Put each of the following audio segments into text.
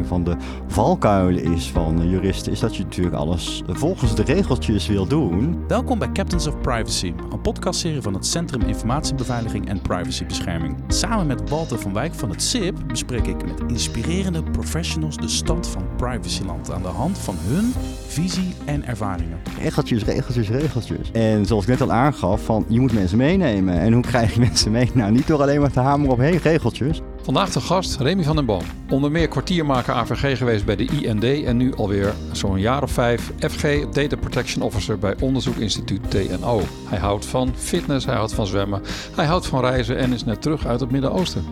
een van de valkuilen is van juristen, is dat je natuurlijk alles volgens de regeltjes wil doen. Welkom bij Captains of Privacy, een podcastserie van het Centrum Informatiebeveiliging en Privacybescherming. Samen met Walter van Wijk van het SIP bespreek ik met inspirerende professionals de stand van privacyland aan de hand van hun visie en ervaringen. Regeltjes, regeltjes, regeltjes. En zoals ik net al aangaf, van je moet mensen meenemen. En hoe krijg je mensen mee? Nou, niet door alleen maar te hameren op heen regeltjes. Vandaag de gast Remy van den Boom. Onder meer kwartiermaker AVG geweest bij de IND en nu alweer zo'n jaar of vijf FG Data Protection Officer bij onderzoekinstituut TNO. Hij houdt van fitness, hij houdt van zwemmen, hij houdt van reizen en is net terug uit het Midden-Oosten.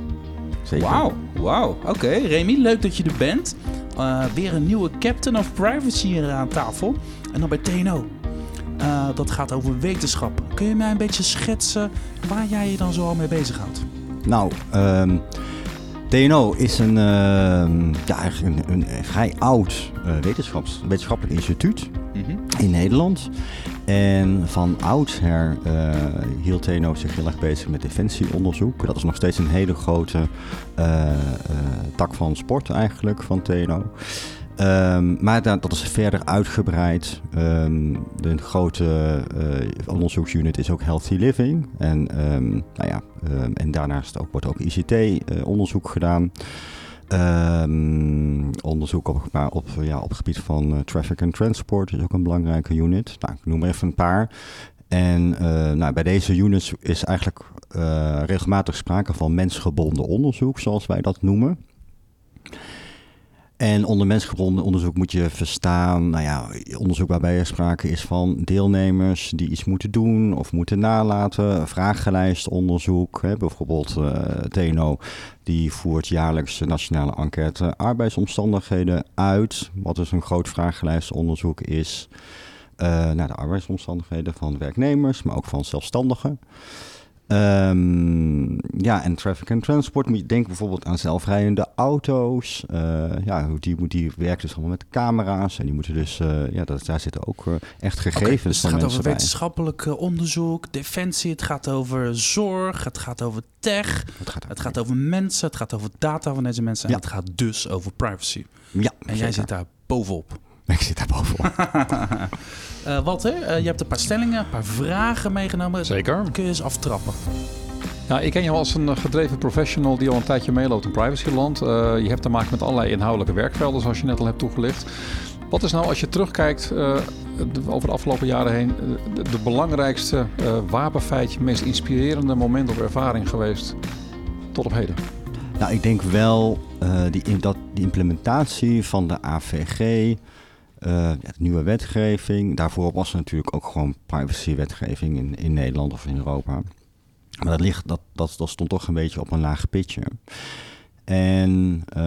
Zeker. Wauw, wauw. Oké, Remy, leuk dat je er bent. Uh, weer een nieuwe Captain of Privacy hier aan tafel. En dan bij TNO. Uh, dat gaat over wetenschap. Kun je mij een beetje schetsen waar jij je dan zo al mee bezighoudt? Nou, um, TNO is een, uh, ja, eigenlijk een, een vrij oud wetenschaps, wetenschappelijk instituut mm -hmm. in Nederland. En van oudsher uh, hield TNO zich heel erg bezig met defensieonderzoek. Dat is nog steeds een hele grote tak van sport eigenlijk van TNO. Um, maar dat, is verder uitgebreid. Um, de grote uh, onderzoeksunit is ook Healthy Living. En, um, nou ja, en daarnaast wordt ook ICT-onderzoek uh, gedaan. onderzoek op, op, ja, op het gebied van uh, traffic and transport is ook een belangrijke unit. Nou, ik noem even een paar. En nou, bij deze units is eigenlijk regelmatig sprake van mensgebonden onderzoek, zoals wij dat noemen. En onder mensgebonden onderzoek moet je verstaan, nou ja, onderzoek waarbij er sprake is van deelnemers die iets moeten doen of moeten nalaten, vragenlijstonderzoek, hè, bijvoorbeeld uh, TNO, die voert jaarlijks de nationale enquête arbeidsomstandigheden uit, wat dus een groot vragenlijstonderzoek is uh, naar de arbeidsomstandigheden van werknemers, maar ook van zelfstandigen. Um, ja, en traffic and transport. Moet je denken bijvoorbeeld aan zelfrijdende auto's. Uh, ja, die, die werken dus allemaal met camera's. En die moeten dus, uh, ja, dat, daar zitten ook uh, echt gegevens okay, dus van Het gaat over bij. wetenschappelijk onderzoek, defensie, het gaat over zorg, het gaat over tech, het gaat, het gaat over mensen, het gaat over data van deze mensen. En ja. het gaat dus over privacy. Ja, en jij zit daar bovenop. Ik zit daar bovenop. uh, Walter, uh, je hebt een paar stellingen, een paar vragen meegenomen. Zeker. Kun je eens aftrappen? Nou, ik ken jou als een gedreven professional die al een tijdje meeloopt in privacyland. Uh, je hebt te maken met allerlei inhoudelijke werkvelden, zoals je net al hebt toegelicht. Wat is nou, als je terugkijkt uh, de, over de afgelopen jaren heen, de, de belangrijkste uh, wapenfeitje, meest inspirerende moment of ervaring geweest tot op heden? Nou, ik denk wel uh, die, dat die implementatie van de AVG, de nieuwe wetgeving. Daarvoor was er natuurlijk ook gewoon privacywetgeving in, in Nederland of in Europa. Maar dat, ligt, dat, dat, dat stond toch een beetje op een laag pitje. En uh,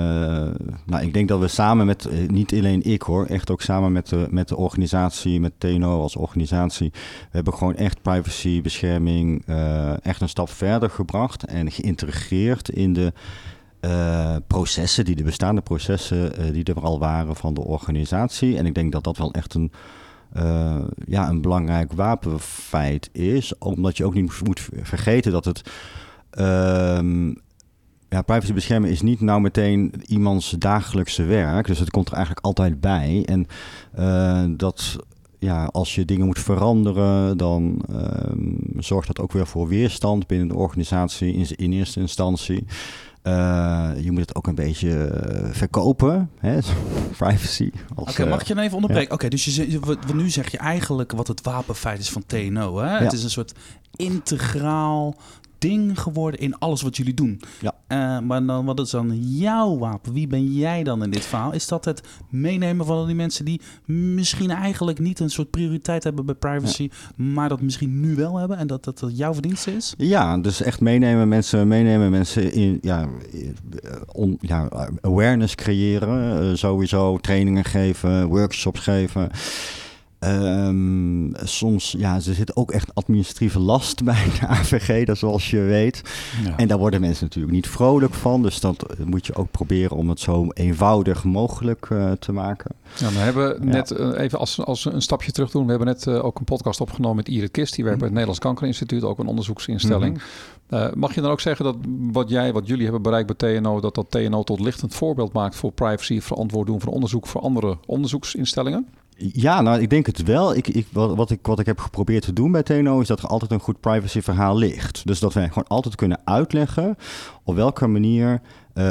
nou, ik denk dat we samen met, niet alleen ik hoor, echt ook samen met de, met de organisatie, met TNO als organisatie, we hebben gewoon echt privacybescherming uh, echt een stap verder gebracht en geïntegreerd in de uh, processen, die de bestaande processen uh, die er al waren van de organisatie. En ik denk dat dat wel echt een, uh, ja, een belangrijk wapenfeit is. Omdat je ook niet moet vergeten dat het. Uh, ja, privacy beschermen is niet nou meteen iemands dagelijkse werk. Dus het komt er eigenlijk altijd bij. En dat ja, als je dingen moet veranderen, dan uh, zorgt dat ook weer voor weerstand binnen de organisatie in, in eerste instantie. Uh, je moet het ook een beetje uh, verkopen, hè? privacy. Oké, okay, mag ik je dan even onderbreken? Ja. Oké, okay, dus je, nu zeg je eigenlijk wat het wapenfeit is van TNO. Hè? Ja. Het is een soort integraal ding geworden in alles wat jullie doen. Ja. Uh, maar dan, wat is dan jouw wapen? Wie ben jij dan in dit verhaal? Is dat het meenemen van die mensen die misschien eigenlijk niet een soort prioriteit hebben bij privacy, ja. maar dat misschien nu wel hebben en dat, dat dat jouw verdienste is? Ja, dus echt meenemen mensen, meenemen mensen in ja, on, ja awareness creëren, uh, sowieso trainingen geven, workshops geven. Ehm, soms, ja, er zit ook echt administratieve last bij de AVG, dat zoals je weet. Ja. En daar worden mensen natuurlijk niet vrolijk van. Dus dat moet je ook proberen om het zo eenvoudig mogelijk uh, te maken. Ja, we hebben net uh, even als, als een stapje terug doen. We hebben net uh, ook een podcast opgenomen met Irit Kist. Die werkt bij het Nederlands Kankerinstituut, ook een onderzoeksinstelling. Mm -hmm. mag je dan ook zeggen dat wat jij, wat jullie hebben bereikt bij TNO, dat dat TNO tot lichtend voorbeeld maakt voor privacy, verantwoord doen van onderzoek voor andere onderzoeksinstellingen? Ja, nou, ik denk het wel. Ik, ik, wat, ik, wat ik heb geprobeerd te doen bij TNO is dat er altijd een goed privacyverhaal ligt. Dus dat wij gewoon altijd kunnen uitleggen op welke manier uh,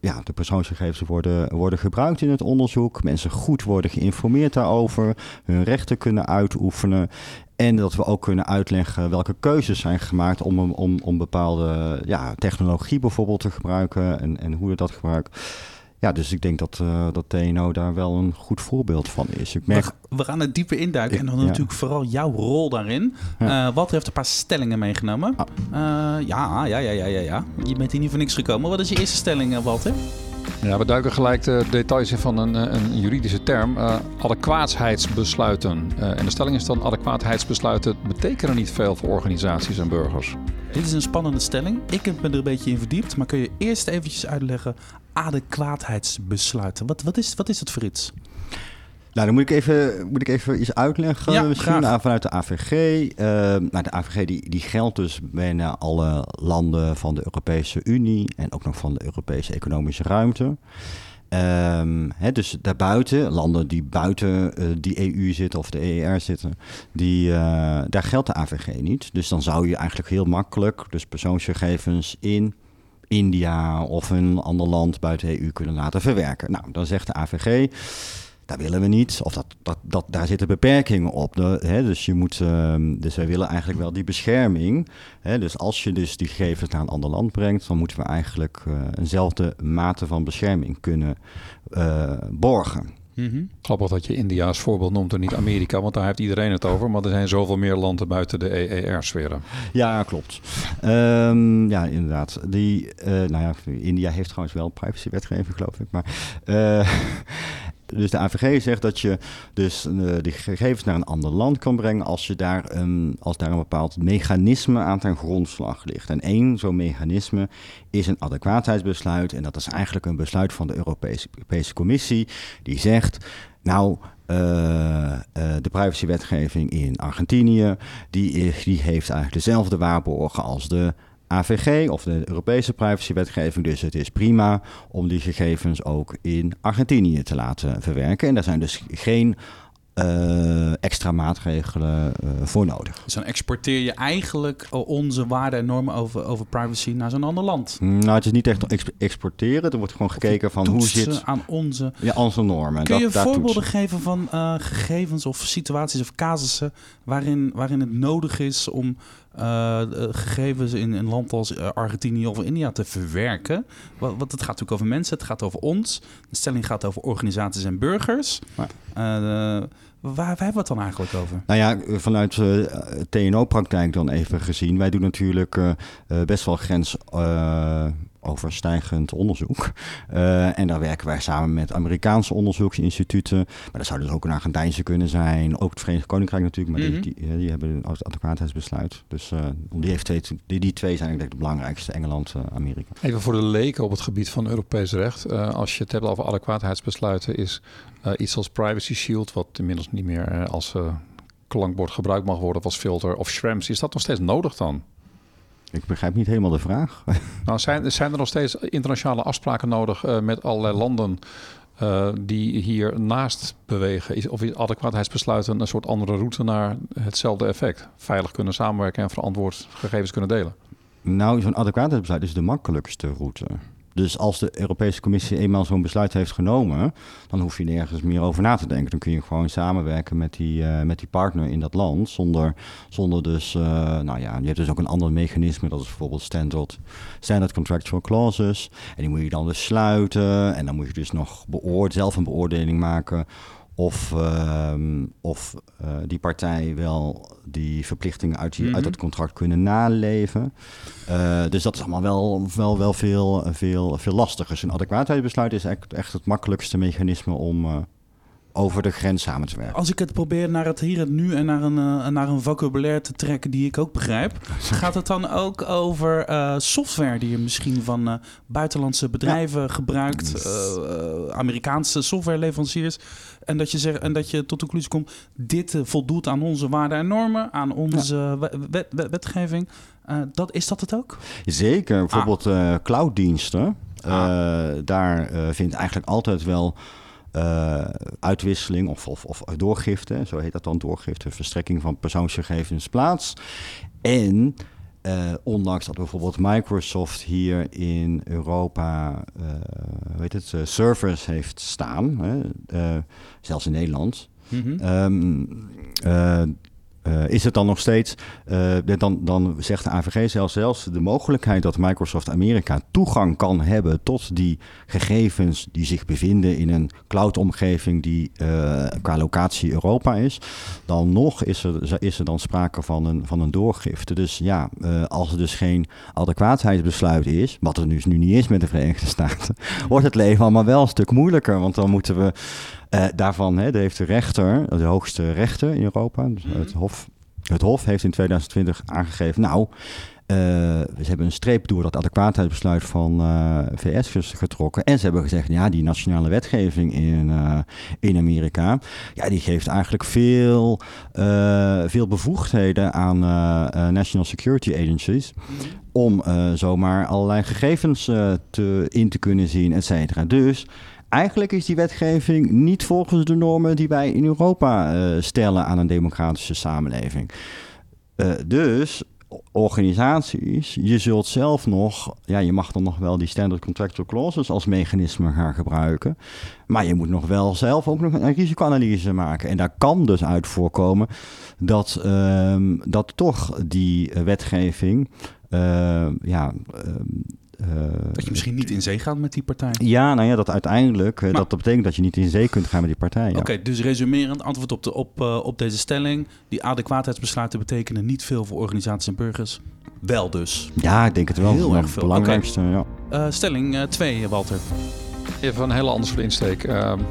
ja, de persoonsgegevens worden, worden gebruikt in het onderzoek. Mensen goed worden geïnformeerd daarover, hun rechten kunnen uitoefenen. En dat we ook kunnen uitleggen welke keuzes zijn gemaakt om, om, om bepaalde ja, technologie bijvoorbeeld te gebruiken en, en hoe je dat gebruikt. Ja, dus ik denk dat, uh, dat TNO daar wel een goed voorbeeld van is. Ik merk... we, we gaan er dieper induiken en dan ja. natuurlijk vooral jouw rol daarin. Ja. Uh, Walter heeft een paar stellingen meegenomen. Ah. Uh, ja, ja, ja, ja, ja, ja. Je bent hier niet voor niks gekomen. Wat is je eerste stelling, Walter? Ja, we duiken gelijk de details in van een, een juridische term. Uh, adequaatheidsbesluiten. Uh, en de stelling is dan: adequaatheidsbesluiten betekenen niet veel voor organisaties en burgers. Dit is een spannende stelling. Ik heb me er een beetje in verdiept. Maar kun je eerst eventjes uitleggen: adequaatheidsbesluiten. Wat, wat, is, wat is het voor iets? Nou, dan moet ik even, moet ik even iets uitleggen. Ja, Misschien graag. vanuit de AVG. Uh, nou, de AVG die, die geldt dus bijna alle landen van de Europese Unie en ook nog van de Europese economische ruimte. Um, hè, dus daarbuiten, landen die buiten uh, die EU zitten of de EER zitten, die, uh, daar geldt de AVG niet. Dus dan zou je eigenlijk heel makkelijk dus persoonsgegevens in India of een ander land buiten de EU kunnen laten verwerken. Nou, dan zegt de AVG, dat willen we niet. Of dat, dat, dat, daar zitten beperkingen op. Hè, dus, je moet, uh, dus wij willen eigenlijk wel die bescherming. Hè, dus als je dus die gegevens naar een ander land brengt, dan moeten we eigenlijk uh, eenzelfde mate van bescherming kunnen uh, borgen. Mm -hmm. Grappig dat je India als voorbeeld noemt en niet Amerika, want daar heeft iedereen het over. Maar er zijn zoveel meer landen buiten de EER-sferen. Ja, klopt. Um, ja, inderdaad. Die, uh, nou ja, India heeft trouwens wel privacywetgeving, geloof ik. Maar, uh, dus de AVG zegt dat je dus uh, die gegevens naar een ander land kan brengen als, je daar, een, als daar een bepaald mechanisme aan ten grondslag ligt. En één zo'n mechanisme is een adequaatheidsbesluit. En dat is eigenlijk een besluit van de Europese, Commissie die zegt, nou, uh, de privacywetgeving in Argentinië, die, die heeft eigenlijk dezelfde waarborgen als de AVG of de Europese privacywetgeving. Dus het is prima om die gegevens ook in Argentinië te laten verwerken. En daar zijn dus geen uh, extra maatregelen uh, voor nodig. Dus dan exporteer je eigenlijk onze waarden en normen over, over privacy naar zo'n ander land? Nou, het is niet echt ex exporteren. Er wordt gewoon gekeken van hoe zit... aan onze... Ja, onze normen. Kun je dat, voorbeelden geven van uh, gegevens of situaties of casussen... waarin, waarin het nodig is om uh, gegevens in een land als Argentinië of India te verwerken. Want, het gaat natuurlijk over mensen, het gaat over ons. De stelling gaat over organisaties en burgers. Uh, waar, waar hebben we het dan eigenlijk over? Nou ja, vanuit uh, TNO-praktijk dan even gezien. Wij doen natuurlijk best wel grens overstijgend onderzoek. Uh, en daar werken wij samen met Amerikaanse onderzoeksinstituten. Maar dat zou dus ook een Argentijnse kunnen zijn. Ook het Verenigd Koninkrijk natuurlijk. Maar mm -hmm. die, die, die, hebben een adequaatheidsbesluit. Dus uh, die, heeft twee, die, die twee zijn eigenlijk de belangrijkste. Engeland, uh, Amerika. Even voor de leken op het gebied van Europees recht. als je het hebt over adequaatheidsbesluiten is iets als Privacy Shield... wat inmiddels niet meer als klankbord gebruikt mag worden... of als filter of Schrems. Is dat nog steeds nodig dan? Ik begrijp niet helemaal de vraag. Nou, zijn, zijn er nog steeds internationale afspraken nodig uh, met allerlei landen uh, die hier naast bewegen? Is, of is adequaatheidsbesluiten een soort andere route naar hetzelfde effect? Veilig kunnen samenwerken en verantwoord gegevens kunnen delen? Nou, zo'n adequaatheidsbesluit is de makkelijkste route. Dus als de Europese Commissie eenmaal zo'n besluit heeft genomen, dan hoef je nergens meer over na te denken. Dan kun je gewoon samenwerken met die, uh, met die partner in dat land, zonder, zonder dus, uh, nou ja, je hebt dus ook een ander mechanisme, dat is bijvoorbeeld standard, standard contractual clauses. En die moet je dan dus sluiten en dan moet je dus nog zelf een beoordeling maken of, uh, of uh, die partij wel die verplichtingen uit, die, mm -hmm. uit het contract kunnen naleven. Uh, dus dat is allemaal wel, wel, wel veel, veel, veel lastiger. Een adequaatheidsbesluit is echt, echt het makkelijkste mechanisme om, over de grens samen te werken. Als ik het probeer naar het hier en nu en naar een, uh, naar een vocabulaire te trekken die ik ook begrijp, gaat het dan ook over uh, software die je misschien van uh, buitenlandse bedrijven ja. gebruikt, Amerikaanse softwareleveranciers, en dat je zegt en dat je tot de conclusie komt: dit voldoet aan onze waarden en normen, aan onze ja. wet, wet, wetgeving. dat, is dat het ook? Zeker, bijvoorbeeld ah. clouddiensten. Ah. daar vindt eigenlijk altijd wel uh, uitwisseling of, of, of doorgifte, zo heet dat dan, doorgifte, verstrekking van persoonsgegevens plaats. En uh, ondanks dat bijvoorbeeld Microsoft hier in Europa uh, weet het, servers heeft staan, hè, zelfs in Nederland. Mm -hmm. um, uh, is het dan nog steeds, uh, dan, dan zegt de AVG zelfs, zelfs de mogelijkheid dat Microsoft Amerika toegang kan hebben tot die gegevens die zich bevinden in een cloud-omgeving die uh, qua locatie Europa is, dan nog is er, is er dan sprake van een, van een doorgifte. Dus ja, als er dus geen adequaatheidsbesluit is, wat er dus nu niet is met de Verenigde Staten, wordt het leven allemaal wel een stuk moeilijker, want dan moeten we uh, daarvan hè, heeft de rechter, de hoogste rechter in Europa, dus het, Hof, het Hof heeft in 2020 aangegeven, nou, uh, ze hebben een streep door dat adequaatheidsbesluit van uh, VS getrokken. En ze hebben gezegd, ja, die nationale wetgeving in, uh, in Amerika, ja, die geeft eigenlijk veel, veel bevoegdheden aan National Security Agencies. Om zomaar allerlei gegevens te, in te kunnen zien, et cetera. Dus eigenlijk is die wetgeving niet volgens de normen die wij in Europa uh, stellen aan een democratische samenleving. Uh, dus organisaties, je zult zelf nog, ja, je mag dan nog wel die standard contractual clauses als mechanisme gaan gebruiken. Maar je moet nog wel zelf ook nog een risicoanalyse maken. En daar kan dus uit voorkomen dat, um, dat toch die wetgeving, uh, ja. Uh, dat je misschien niet in zee gaat met die partij. Ja, nou ja, dat uiteindelijk, maar, dat, dat betekent dat je niet in zee kunt gaan met die partij. Oké, okay, dus resumerend, antwoord op, de, op, uh, op deze stelling. Die adequaatheidsbesluiten betekenen niet veel voor organisaties en burgers. Wel dus. Ja, ik denk het wel. Heel erg veel. belangrijkste, okay. ja. Uh, stelling 2, Walter. Even een hele andere insteek,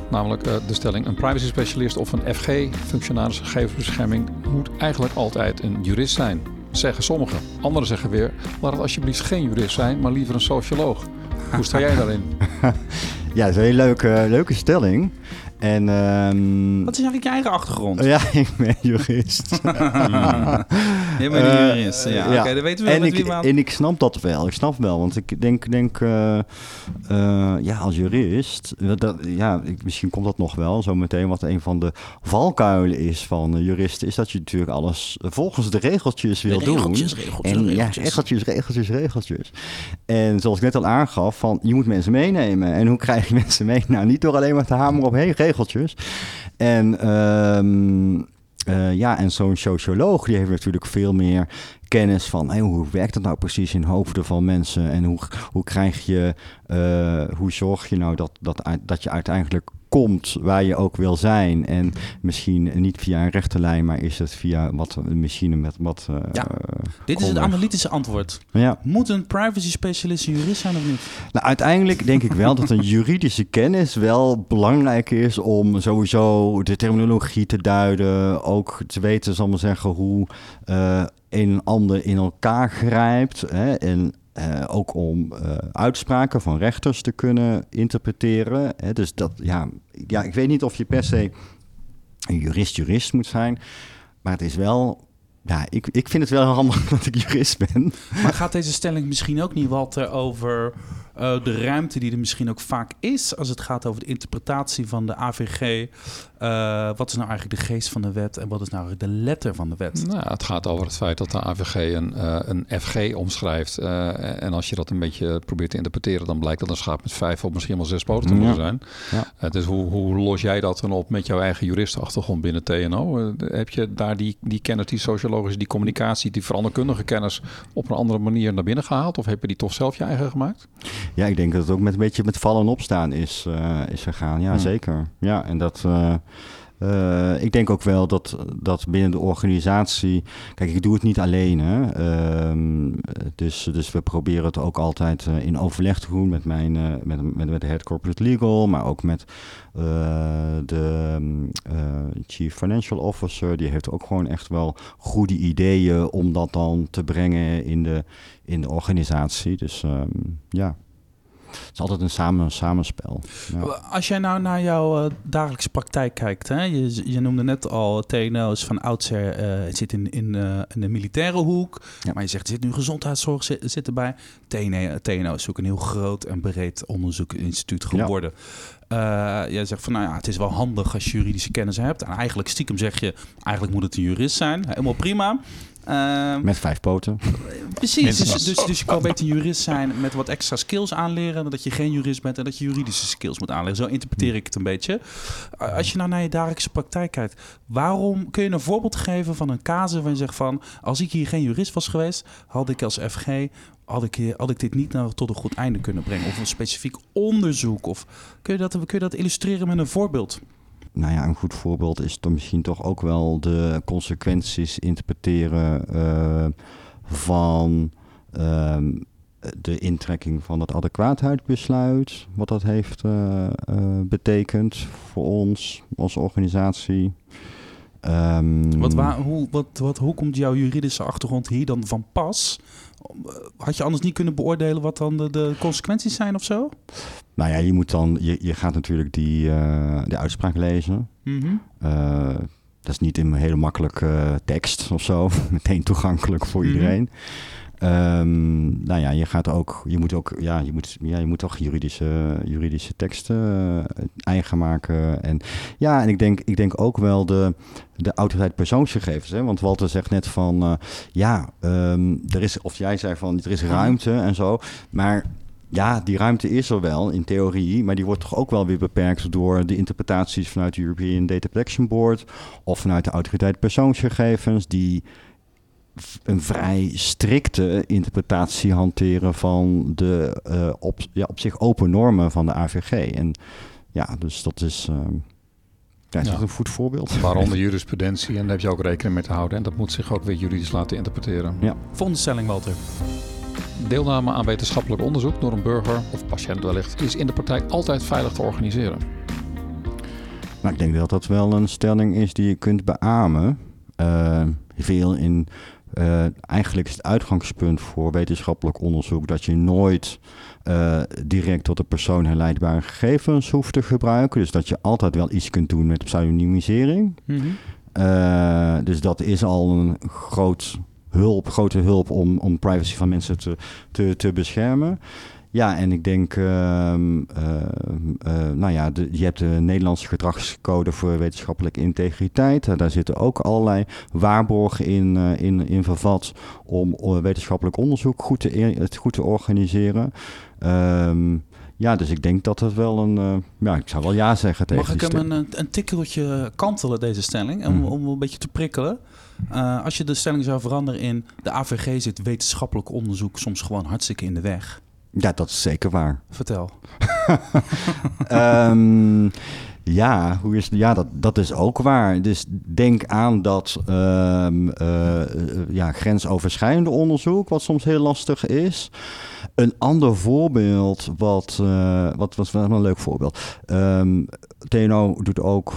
namelijk de stelling: een privacy specialist of een FG, functionaris gegevensbescherming, moet eigenlijk altijd een jurist zijn zeggen sommigen. Anderen zeggen weer, laat het alsjeblieft geen jurist zijn, maar liever een socioloog. Hoe sta jij daarin? ja, dat is een hele leuke, leuke stelling. En, um, Wat is eigenlijk je eigen achtergrond? Ja, ik ben jurist. Je bent een jurist, ja. ja. Oké, dan weten we en ik, En ik snap dat wel, ik snap wel. Want ik denk, denk uh, uh, ja, als jurist... Dat, ja, ik, misschien komt dat nog wel zo meteen. Wat een van de valkuilen is van juristen... is dat je natuurlijk alles volgens de regeltjes wil de regeltjes, doen. Regeltjes, en, regeltjes. Ja, regeltjes, regeltjes, regeltjes. En zoals ik net al aangaf, van, je moet mensen meenemen. En hoe krijg je mensen mee? Nou, niet door alleen maar te hameren op heen regeltjes. En... Um, uh, ja, en zo'n socioloog die heeft natuurlijk veel meer kennis van hoe werkt het nou precies in hoofden van mensen? En hoe, hoe krijg je, uh, hoe zorg je nou dat, dat, dat je uiteindelijk komt waar je ook wil zijn. En misschien niet via een rechte lijn, maar is het via wat een machine met wat. Uh, ja. Dit is het analytische antwoord. Ja. Moet een privacy specialist een jurist zijn of niet? Nou, uiteindelijk denk ik wel dat een juridische kennis wel belangrijk is om sowieso de terminologie te duiden. Ook te weten, zal maar zeggen, hoe uh, een en ander in elkaar grijpt. Hè, en uh, ook om uh, uitspraken van rechters te kunnen interpreteren. Hè, dus dat, ja, ja, ik weet niet of je per se een jurist-jurist moet zijn. Maar het is wel ja, ik, ik vind het wel handig dat ik jurist ben. Maar gaat deze stelling misschien ook niet wat over uh, de ruimte die er misschien ook vaak is als het gaat over de interpretatie van de AVG? Uh, wat is nou eigenlijk de geest van de wet en wat is nou de letter van de wet? Nou, het gaat over het feit dat de AVG een, uh, een FG omschrijft. en als je dat een beetje probeert te interpreteren, dan blijkt dat een schaap met vijf of misschien wel zes poten te moeten zijn. Ja. dus hoe, hoe los jij dat dan op met jouw eigen juristenachtergrond binnen TNO? heb je daar die, die kennis, die sociologische, die communicatie, die veranderkundige kennis op een andere manier naar binnen gehaald? Of heb je die toch zelf je eigen gemaakt? Ja, ik denk dat het ook met een beetje met vallen en opstaan is, is gegaan. Ja, zeker. Ja, en dat... Uh, ik denk ook wel dat, dat binnen de organisatie. Kijk, ik doe het niet alleen. Hè. Uh, dus, dus we proberen het ook altijd uh, in overleg te doen met, mijn, met, met, met de head corporate legal, maar ook met de chief financial officer. Die heeft ook gewoon echt wel goede ideeën om dat dan te brengen in de, in de organisatie. Dus um, ja. Het is altijd een samen, samenspel. Ja. Als jij nou naar jouw uh, dagelijkse praktijk kijkt, hè? Je, je noemde net al TNO's van oudsher, uh, het zit in, in, uh, in de militaire hoek, ja. maar je zegt er zit nu gezondheidszorg zit, zit erbij. TNO, TNO is ook een heel groot en breed onderzoekinstituut geworden. Ja. jij zegt van nou ja, het is wel handig als je juridische kennis hebt. En eigenlijk stiekem zeg je, eigenlijk moet het een jurist zijn. Helemaal prima. Uh, met vijf poten. Precies, dus, dus, dus, je kan beter jurist zijn met wat extra skills aanleren... dan dat je geen jurist bent en dat je juridische skills moet aanleren. Zo interpreteer ik het een beetje. Als je nou naar je dagelijkse praktijk kijkt... waarom kun je een voorbeeld geven van een casus waar je zegt van... als ik hier geen jurist was geweest, had ik als FG... Had ik, had ik dit niet nou tot een goed einde kunnen brengen? Of een specifiek onderzoek? Of kun je dat, kun je dat illustreren met een voorbeeld? Nou ja, een goed voorbeeld is dan misschien toch ook wel de consequenties interpreteren uh, van uh, de intrekking van het adequaatheidsbesluit. Wat dat heeft uh, betekend voor ons als organisatie. Um, wat, waar, hoe, wat, wat, hoe komt jouw juridische achtergrond hier dan van pas? Had je anders niet kunnen beoordelen wat dan de, de consequenties zijn of zo? Nou ja, je moet dan, je, je gaat natuurlijk die, uh, de uitspraak lezen. Mm -hmm. uh, dat is niet in een hele makkelijke tekst of zo, meteen toegankelijk voor mm -hmm. iedereen. Um, nou ja, je gaat ook, je moet ook, ja, je moet, ja, je moet toch juridische, juridische teksten uh, eigen maken. En ja, en ik denk, ik denk ook wel de, de autoriteit persoonsgegevens. Hè? Want Walter zegt net van, uh, ja, um, er is, of jij zei van, er is ruimte en zo. Maar ja, die ruimte is er wel in theorie, maar die wordt toch ook wel weer beperkt door de interpretaties vanuit de European Data Protection Board of vanuit de autoriteit persoonsgegevens, die een vrij strikte interpretatie hanteren van de uh, op, ja, op zich open normen van de AVG. En ja, dus dat is. Uh, ja, is ja. een goed voorbeeld. Waaronder jurisprudentie, en daar heb je ook rekening mee te houden. En dat moet zich ook weer juridisch laten interpreteren. Ja. Volgende stelling, Walter. Deelname aan wetenschappelijk onderzoek door een burger of patiënt wellicht is in de praktijk altijd veilig te organiseren. Nou, ik denk dat dat wel een stelling is die je kunt beamen. Uh, veel in uh, eigenlijk is het uitgangspunt voor wetenschappelijk onderzoek dat je nooit uh, direct tot de persoon herleidbare gegevens hoeft te gebruiken. Dus dat je altijd wel iets kunt doen met pseudonymisering. Mm -hmm. uh, dus dat is al een groot hulp, grote hulp om, om privacy van mensen te, te, te beschermen. Ja, en ik denk, uh, uh, uh, nou ja, de, je hebt de Nederlandse gedragscode voor wetenschappelijke integriteit. daar zitten ook allerlei waarborgen in, in, in vervat om wetenschappelijk onderzoek goed te, het goed te organiseren. Um, ja, dus ik denk dat het wel een. ja, ik zou wel ja zeggen tegen Mag ik hem een, een tikkeltje kantelen, deze stelling, om, mm. om een beetje te prikkelen? Uh, als je de stelling zou veranderen in de AVG zit wetenschappelijk onderzoek soms gewoon hartstikke in de weg. Ja, dat is zeker waar. Vertel. um, ja, hoe is, ja dat, dat is ook waar. Dus denk aan dat um, uh, ja, grensoverschrijdende onderzoek, wat soms heel lastig is. Een ander voorbeeld, wat, uh, wat was wel een leuk voorbeeld. Um, TNO doet ook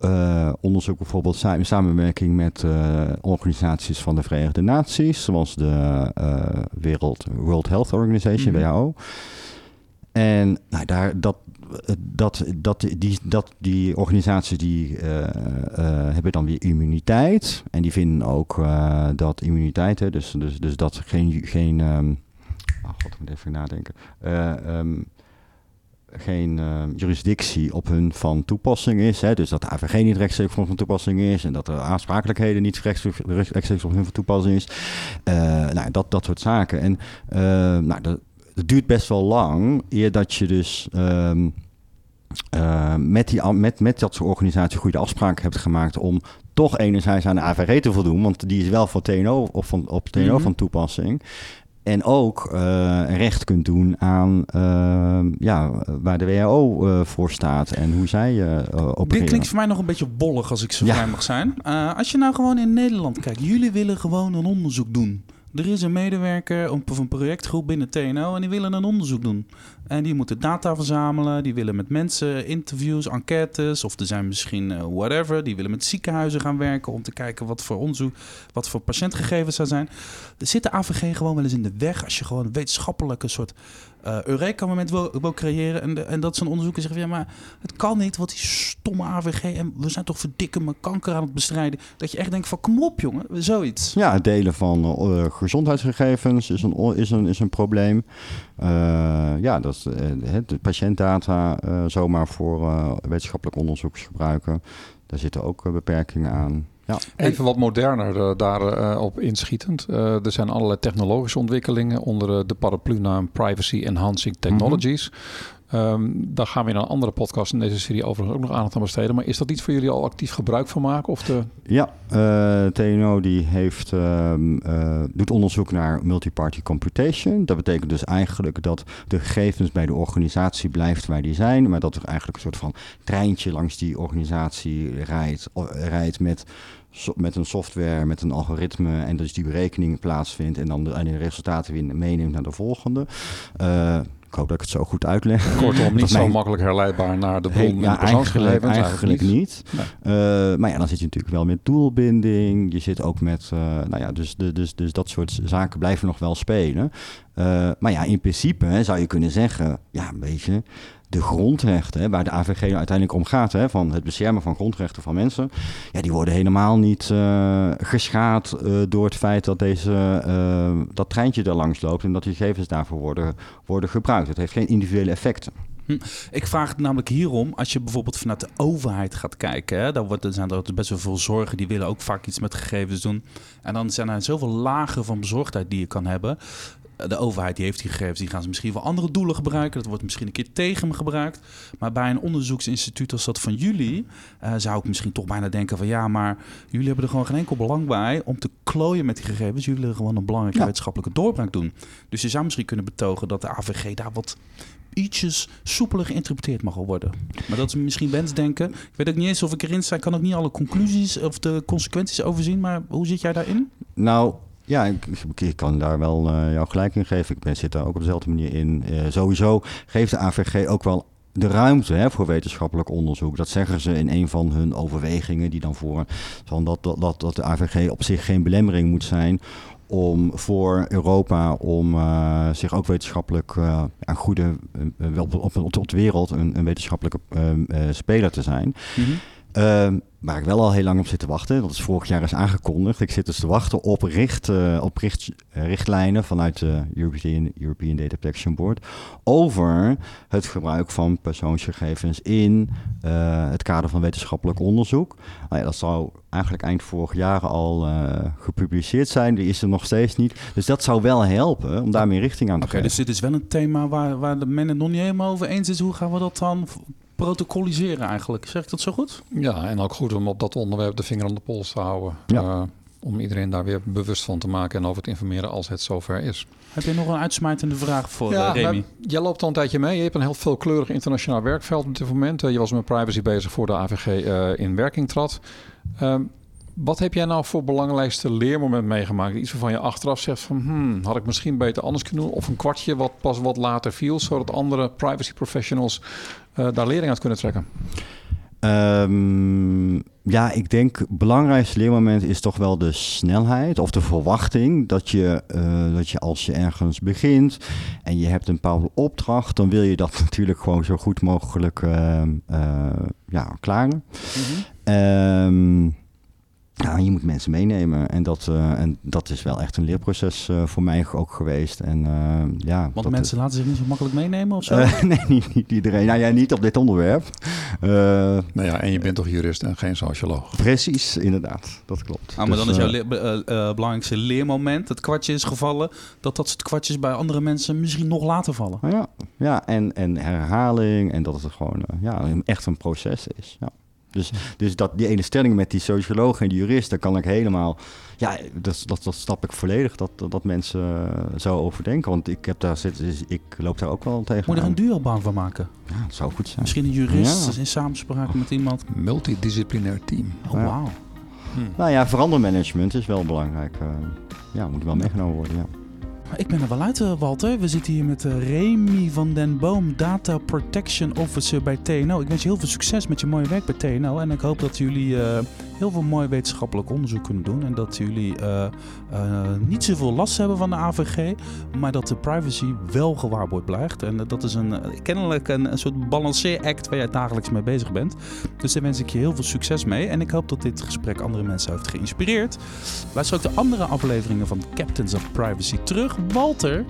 uh, onderzoek bijvoorbeeld in samenwerking met uh, organisaties van de Verenigde Naties, zoals de uh, Wereld, World Health Organization, mm -hmm. WHO. En nou, daar, dat, dat, dat, die, dat, die organisaties die, hebben dan weer immuniteit. En die vinden ook dat immuniteit, hè, dus, dus, dus dat geen. geen um, oh god, ik moet even nadenken. Um, geen uh, jurisdictie op hun van toepassing is. Hè, dus dat de AVG niet rechtstreeks van toepassing is. En dat de aansprakelijkheden niet rechtstreeks op hun van toepassing is. Uh, nou, dat, dat soort zaken. En uh, nou, dat, dat, duurt best wel lang eer dat je dus. Um, met, die, met, met dat soort organisatie goede afspraken hebt gemaakt om toch enerzijds aan de AVG te voldoen, want die is wel voor TNO of van, op TNO mm -hmm. van toepassing. En ook uh, recht kunt doen aan uh, ja, waar de WHO uh, voor staat en hoe zij opereren. Dit klinkt voor mij nog een beetje bollig als ik zo vrij mag zijn. als je nou gewoon in Nederland kijkt, jullie willen gewoon een onderzoek doen. Er is een medewerker of een projectgroep binnen TNO en die willen een onderzoek doen. En die moeten data verzamelen, die willen met mensen interviews, enquêtes of er zijn misschien uh, whatever. Die willen met ziekenhuizen gaan werken om te kijken wat voor onderzoek, wat voor patiëntgegevens er zijn. Er zit de AVG gewoon wel eens in de weg als je gewoon een wetenschappelijke soort uh, Eureka-moment wil, wil, creëren. En, en dat zo'n onderzoeker zegt, ja, maar het kan niet, wat die stomme AVG... en we zijn toch verdikken met kanker aan het bestrijden. Dat je echt denkt van, kom op jongen, zoiets. Ja, het delen van uh, gezondheidsgegevens is een, is een, is een probleem. Uh, ja, dat de patiëntdata zomaar voor wetenschappelijk onderzoek gebruiken. Daar zitten ook beperkingen aan. Ja. Even wat moderner uh, daarop inschietend. er zijn allerlei technologische ontwikkelingen onder de paraplu-naam Privacy Enhancing Technologies. Um, daar gaan we in een andere podcast in deze serie overigens ook nog aandacht aan besteden. Maar is dat iets voor jullie al actief gebruik van maken? Of de... Ja, uh, TNO die heeft, uh, uh, doet onderzoek naar multiparty computation. Dat betekent dus eigenlijk dat de gegevens bij de organisatie blijft waar die zijn. Maar dat er eigenlijk een soort van treintje langs die organisatie rijdt, rijdt met met een software, met een algoritme en dus die berekening plaatsvindt en dan de, en de resultaten weer meeneemt naar de volgende. Uh, ik hoop dat ik het zo goed uitleg. Kortom, niet zo makkelijk herleidbaar naar de bron ja, eigenlijk, eigenlijk niet. Uh, maar ja, dan zit je natuurlijk wel met doelbinding. Je zit ook met, uh, nou ja, dus, dus, dus dat soort zaken blijven nog wel spelen. Uh, maar ja, in principe hè, zou je kunnen zeggen, ja, een beetje de grondrechten, waar de AVG uiteindelijk om gaat, hè, van het beschermen van grondrechten van mensen, ja, die worden helemaal niet uh, geschaad uh, door het feit dat deze, uh, dat treintje er langs loopt en dat die gegevens daarvoor worden, worden gebruikt. Het heeft geen individuele effecten. Hm. Ik vraag het namelijk hierom, als je bijvoorbeeld vanuit de overheid gaat kijken, hè, dan wordt, er zijn er best wel veel zorgen, die willen ook vaak iets met gegevens doen. En dan zijn er zoveel lagen van bezorgdheid die je kan hebben de overheid die heeft die gegevens, die gaan ze misschien voor andere doelen gebruiken. Dat wordt misschien een keer tegen me gebruikt. Maar bij een onderzoeksinstituut als dat van jullie, uh, zou ik misschien toch bijna denken van ja, maar jullie hebben er gewoon geen enkel belang bij om te klooien met die gegevens. Jullie willen gewoon een belangrijke wetenschappelijke doorbraak doen. Dus je zou misschien kunnen betogen dat de AVG daar wat ietsjes soepeler geïnterpreteerd mag worden. Maar dat is misschien wensdenken. Ik weet ook niet eens of ik erin sta. Ik kan ook niet alle conclusies of de consequenties overzien. Maar hoe zit jij daarin? Nou, ja, ik, kan daar wel uh, jou gelijk in geven. Ik ben, zit daar ook op dezelfde manier in. Uh, sowieso geeft de AVG ook wel de ruimte hè, voor wetenschappelijk onderzoek. Dat zeggen ze in een van hun overwegingen, die dan voor dat, dat, dat de AVG op zich geen belemmering moet zijn om voor Europa om uh, zich ook wetenschappelijk uh, aan goede op, op, de wereld een, een wetenschappelijke speler te zijn. Mm. Waar ik wel al heel lang op zit te wachten, dat is vorig jaar is aangekondigd. Ik zit dus te wachten op, richt, uh, op richt, richtlijnen vanuit de European, European Data Protection Board over het gebruik van persoonsgegevens in uh, het kader van wetenschappelijk onderzoek. Nou ja, dat zou eigenlijk eind vorig jaar al uh, gepubliceerd zijn. Die is er nog steeds niet. Dus dat zou wel helpen om daar meer richting aan te geven. Oké, dus dit is wel een thema waar, waar de men het nog niet helemaal over eens is. Hoe gaan we dat dan protocoliseren eigenlijk. Zeg ik dat zo goed? Ja, en ook goed om op dat onderwerp de vinger aan de pols te houden. Ja. Uh, om iedereen daar weer bewust van te maken en over te informeren als het zover is. Heb je nog een uitsmijtende vraag voor ja, uh, Remy? jij loopt al een tijdje mee. Je hebt een heel veelkleurig internationaal werkveld op dit moment. Uh, je was met privacy bezig voor de AVG in werking trad. Ehm, wat heb jij nou voor belangrijkste leermoment meegemaakt? Iets waarvan je achteraf zegt van... Hmm, had ik misschien beter anders kunnen doen? Of een kwartje wat pas wat later viel... zodat andere privacy professionals uh, daar lering uit kunnen trekken? Um, ja, ik denk het belangrijkste leermoment is toch wel de snelheid of de verwachting dat je, uh, dat je als je ergens begint en je hebt een bepaalde opdracht, dan wil je dat natuurlijk gewoon zo goed mogelijk uh, ja, klaren. Mm -hmm. Ja, je moet mensen meenemen. En dat, uh, en dat is wel echt een leerproces uh, voor mij ook geweest. En, uh, ja, Want mensen laten zich niet zo makkelijk meenemen of zo? nee, niet, niet, iedereen. Nou ja, niet op dit onderwerp. nou ja, en je bent toch jurist en geen socioloog? Precies, inderdaad. Dat klopt. Ah, maar dus, dan is jouw le belangrijkste leermoment, het kwartje is gevallen... dat dat soort kwartjes bij andere mensen misschien nog later vallen. Ja, ja en, en herhaling en dat het gewoon ja, echt een proces is. Ja. Dus, dus dat, die ene stelling met die socioloog en die jurist, daar kan ik helemaal... Ja, dat, dat, dat snap ik volledig, dat, dat mensen uh, zo overdenken. Want ik, heb daar zitten, dus ik loop daar ook wel tegen Moet je er een duobaan van maken? Ja, dat zou goed zijn. Misschien een jurist ja. in samenspraak met iemand. Multidisciplinair team. Oh, ja. wauw. Hm. Nou ja, verandermanagement is wel belangrijk. Uh, ja, moet wel meegenomen worden, ja. Ik ben er wel uit, Walter. We zitten hier met Remy van den Boom, Data Protection Officer bij TNO. Ik wens je heel veel succes met je mooie werk bij TNO. En ik hoop dat jullie uh, heel veel mooi wetenschappelijk onderzoek kunnen doen. En dat jullie uh, uh, niet zoveel last hebben van de AVG, maar dat de privacy wel gewaarborgd blijft. En dat is een, kennelijk een, een soort balanceeract waar jij dagelijks mee bezig bent. Dus daar wens ik je heel veel succes mee. En ik hoop dat dit gesprek andere mensen heeft geïnspireerd. Luister ook de andere afleveringen van Captains of Privacy terug. Walter,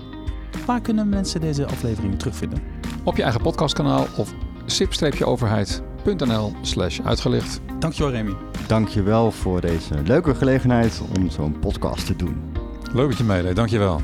waar kunnen mensen deze afleveringen terugvinden? Op je eigen podcastkanaal of sip-overheid.nl slash uitgelicht. Dankjewel Remy. Dankjewel voor deze leuke gelegenheid om zo'n podcast te doen. Leuk dat je meedeed, dankjewel.